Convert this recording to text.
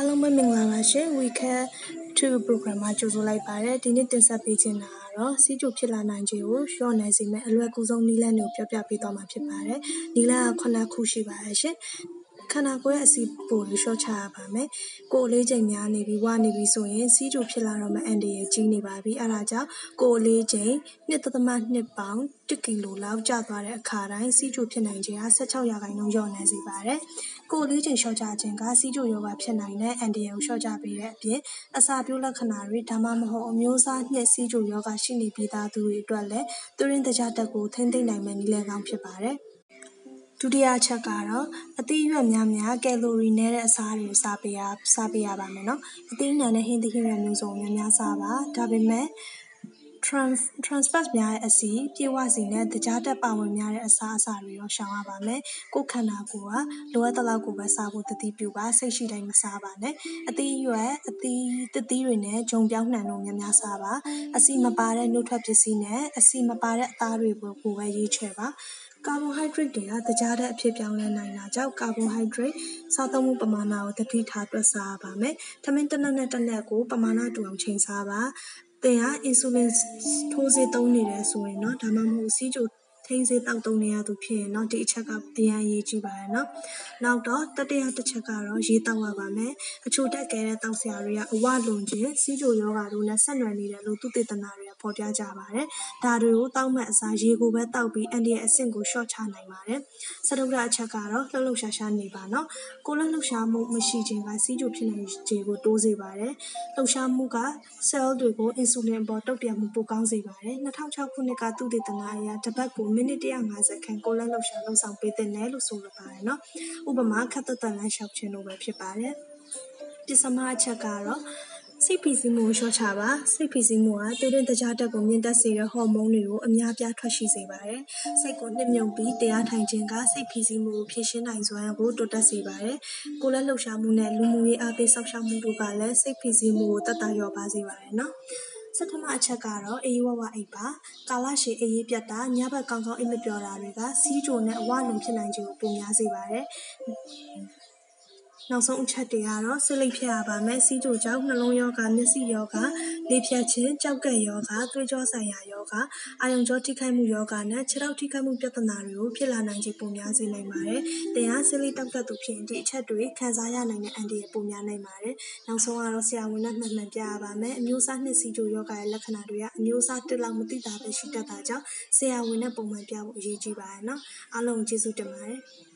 အားလုံးပဲမင်္ဂလာပါရှင် WeCare 2 program မှာကြိုဆိုလိုက်ပါတယ်ဒီနေ့တင်ဆက်ပေးချင်တာကတော့စီးကျူဖြစ်လာနိုင်ခြေကိုလျှော့နိုင်စေမယ့်အလွယ်ကူဆုံးနည်းလမ်းတွေကိုပြောပြပေးသွားမှာဖြစ်ပါတယ်နည်းလမ်းက9ခုရှိပါတယ်ရှင် ခန္ဓာကိုယ်ရဲ့အစီအပိုကိုလျှော့ချရပါမယ်။ကိုယ်အလေးချိန်များနေပြီ၊ဝနေပြီဆိုရင်ဆီးချိုဖြစ်လာတော့မယ့်အန္တရာယ်ကြီးနေပါပြီ။အဲဒါကြောင့်ကိုယ်အလေးချိန်၂.၂ပေါင်၁ကီလိုလောက်ကျသွားတဲ့အခါတိုင်းဆီးချိုဖြစ်နိုင်ခြေဟာ၁၆ရာခိုင်နှုန်းလျော့နိုင်စေပါတယ်။ကိုယ်အလေးချိန်လျှော့ချခြင်းကဆီးချိုရောဂါဖြစ်နိုင်တဲ့အန္တရာယ်ကိုလျှော့ချပေးတဲ့အပြင်အစာပျိုးလက္ခဏာတွေဒါမှမဟုတ်အမျိုးအစား၂ဆီးချိုရောဂါရှိနေပြီးသားသူတွေအတွက်လည်းသွေးရင်းသကြားဓာတ်ကိုထိန်းသိမ်းနိုင်မယ့်နည်းလမ်းကောင်းဖြစ်ပါတယ်။ ဒုတိယအချက်ကတော့ အသီးအရွက်များများ ကယ်လိုရီနည်းတဲ့အစားတွေကို စားပေးရစားပေးရပါမယ်နော်အသီးနှံနဲ့ဟင်းသီးဟင်းရွက်မျိုးစုံများများစားပါဒါပေမဲ့ trans trans fat များရဲ့အစီပြေဝစီနဲ့တကြားတက်ပါဝင်များတဲ့အစားအစာတွေရောရှောင်ရပါမယ်ကိုယ်ခန္ဓာကိုယ်ကလိုအပ်တဲ့လောက်ကိုပဲစားဖို့တတိပြုပါစိတ်ရှိတိုင်းမစားပါနဲ့အသီးရွက်အသီးတသီးတွေနဲ့ဂျုံပြောင်းနှံတို့များများစားပါအစီမပါတဲ့နှုတ်ထွက်ပစ္စည်းနဲ့အစီမပါတဲ့အသားတွေကိုပဲရေးချဲပါ ကာဗွန်ဟိုက်ဒရိတ်တွေကသကြားဓာတ်အဖြစ်ပြောင်းလဲနိုင်တာကြောင့်ကာဗွန်ဟိုက်ဒရိတ်စားသုံးမှုပမာဏကိုသတိထားတွက်ဆရပါမယ်။ထမင်းတနပ်နဲ့တနပ်ကိုပမာဏတူအောင်ချိန်ဆပါ။သင်ဟာအင်ဆူလင်ထိုးဆေးသုံးနေတယ်ဆိုရင်တော့ဒါမှမဟုတ်ဆီးချို ထိန်းဆေးတောက်သုံးနေရသူဖြစ်ရင်တော့ဒီအချက်ကအရန်အရေးကြီးပါတယ်နော်။နောက်တော့တတိယတစ်ချက်ကတော့ရေတောက်ရပါမယ်။အချိုတက်ခဲတဲ့တောက်ဆရာတွေကအဝလွန်ခြင်းစီးချိုယောဂါတို့နဲ့ဆက်နွယ်နေတယ်လို့သူတေသနာတွေကဖော်ပြကြပါတယ်။ဒါတွေကိုတောက်မဲ့အစားရေကိုပဲတောက်ပြီးအန်ဒီရဲ့အဆင့်ကိုရှော့ချနိုင်ပါတယ်။စတုတ္ထအချက်ကတော့လှုပ်လှုပ်ရှားရှားနေပါနော်။ကိုယ်လှုပ်ရှားမှုမရှိခြင်းကစီးချိုဖြစ်နိုင်ခြေကိုတိုးစေပါတယ်။လှုပ်ရှားမှုက cell တွေကိုအင်ဆူလင်ပေါ်တုတ်ပြန်မှုပိုကောင်းစေပါတယ်။2006ခုနှစ်ကသူတေသနာအရတပတ်ကိုမိနစ်150ခန့်ကိုယ်လက်လှုပ်ရှားလှုပ်ဆောင်ပေးသင့်တယ်လို့ဆိုလိုပါတယ်နော်။ဥပမာခပ်သက်သက်လမ်းလျှောက်ခြင်းတို့ပဲဖြစ်ပါတယ်။ပစ္စမအချက်ကတော့စိတ်ဖိစီးမှုကိုလျှော့ချပါစိတ်ဖိစီးမှုကသွေးတွင်းတကြားတက်ကိုမြင့်တက်စေတဲ့ဟော်မုန်းတွေကိုအများပြားထွက်ရှိစေပါတယ်စိတ်ကိုနှစ်မြုပ်ပြီးတရားထိုင်ခြင်းကစိတ်ဖိစီးမှုကိုဖြည့်ရှင်းနိုင်စွမ်းကိုတိုးတက်စေပါတယ်ကိုယ်လက်လှုပ်ရှားမှုနဲ့လူမှုရေးအားပေးဆောက်ရှောက်မှုတို့ကလည်းစိတ်ဖိစီးမှုကိုတက်တာလျော့ပါစေပါတယ်နော် ဆထမအချက်ကတော့အေးဝဝအိပ်ပါကာလရှည်အေးပြတ်တာညဘက်ကောင်းကောင်းအိပ်မပျော်တာတွေကစီးကြိုနဲ့အဝလုံဖြစ်နိုင်ခြင်းကိုပိုများစေပါတယ် နောက်ဆုံးအချက်တွေကတော့ဆေးလိပ်ဖြတ်ရပါမယ်စီးကြိုကြောင့်နှလုံးရောဂါမျက်စိရောဂါလေဖြတ်ခြင်းကြောက်ကဲ့ရောဂါသွေးကြောဆိုင်ရာရောဂါအာယုံကြောထိခိုက်မှုရောဂါနဲ့ခြေထောက်ထိခိုက်မှုပြဿနာတွေကိုဖြစ်လာနိုင်ခြင်းပိုများစေနိုင်ပါတယ်။တင်အားဆေးလိပ်တောက်တတ်သူဖြစ်ရင်ဒီအချက်တွေခံစားရနိုင်တဲ့အန်ဒီရဲ့ပိုများနိုင်ပါတယ်။နောက်ဆုံးကတော့ဆရာဝန်နဲ့မှန်မှန်ပြရပါမယ်။အမျိုးအစားနှစ်စီးကြိုရောဂါရဲ့လက္ခဏာတွေကအမျိုးအစားတစ်လောက်မသိတာပဲရှိတတ်တာကြောင့်ဆရာဝန်နဲ့ပုံမှန်ပြဖို့အရေးကြီးပါတယ်နော်။အားလုံးကျေးဇူးတင်ပါတယ်။